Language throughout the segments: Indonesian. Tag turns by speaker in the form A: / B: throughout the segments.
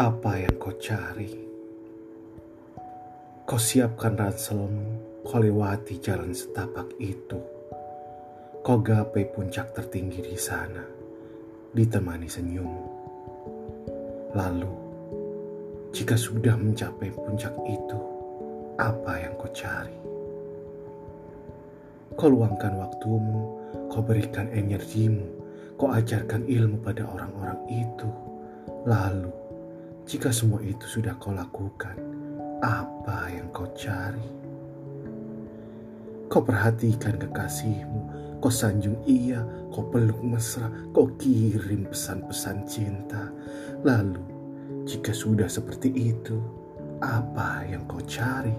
A: Apa yang kau cari? Kau siapkan ranselmu, kau lewati jalan setapak itu. Kau gapai puncak tertinggi di sana, ditemani senyum. Lalu, jika sudah mencapai puncak itu, apa yang kau cari? Kau luangkan waktumu, kau berikan energimu, kau ajarkan ilmu pada orang-orang itu. Lalu, jika semua itu sudah kau lakukan, apa yang kau cari? Kau perhatikan kekasihmu, kau sanjung ia, kau peluk mesra, kau kirim pesan-pesan cinta. Lalu, jika sudah seperti itu, apa yang kau cari?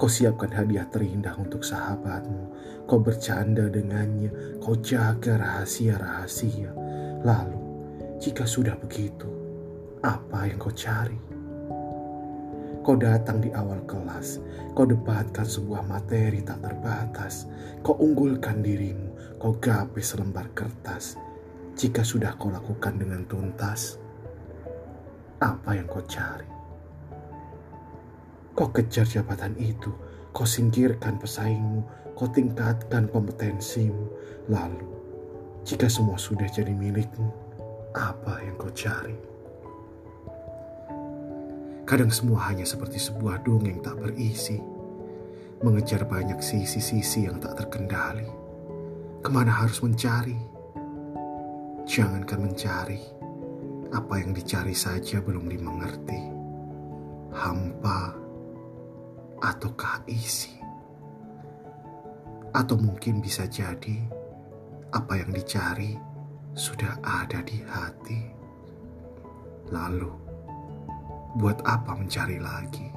A: Kau siapkan hadiah terindah untuk sahabatmu. Kau bercanda dengannya. Kau jaga rahasia-rahasia. Lalu, jika sudah begitu, apa yang kau cari. Kau datang di awal kelas, kau debatkan sebuah materi tak terbatas, kau unggulkan dirimu, kau gapai selembar kertas. Jika sudah kau lakukan dengan tuntas, apa yang kau cari? Kau kejar jabatan itu, kau singkirkan pesaingmu, kau tingkatkan kompetensimu. Lalu, jika semua sudah jadi milikmu, apa yang kau cari? Kadang semua hanya seperti sebuah dongeng tak berisi, mengejar banyak sisi-sisi yang tak terkendali. Ke mana harus mencari? Jangankan mencari, apa yang dicari saja belum dimengerti. Hampa ataukah isi? Atau mungkin bisa jadi apa yang dicari sudah ada di hati. Lalu, buat apa mencari lagi?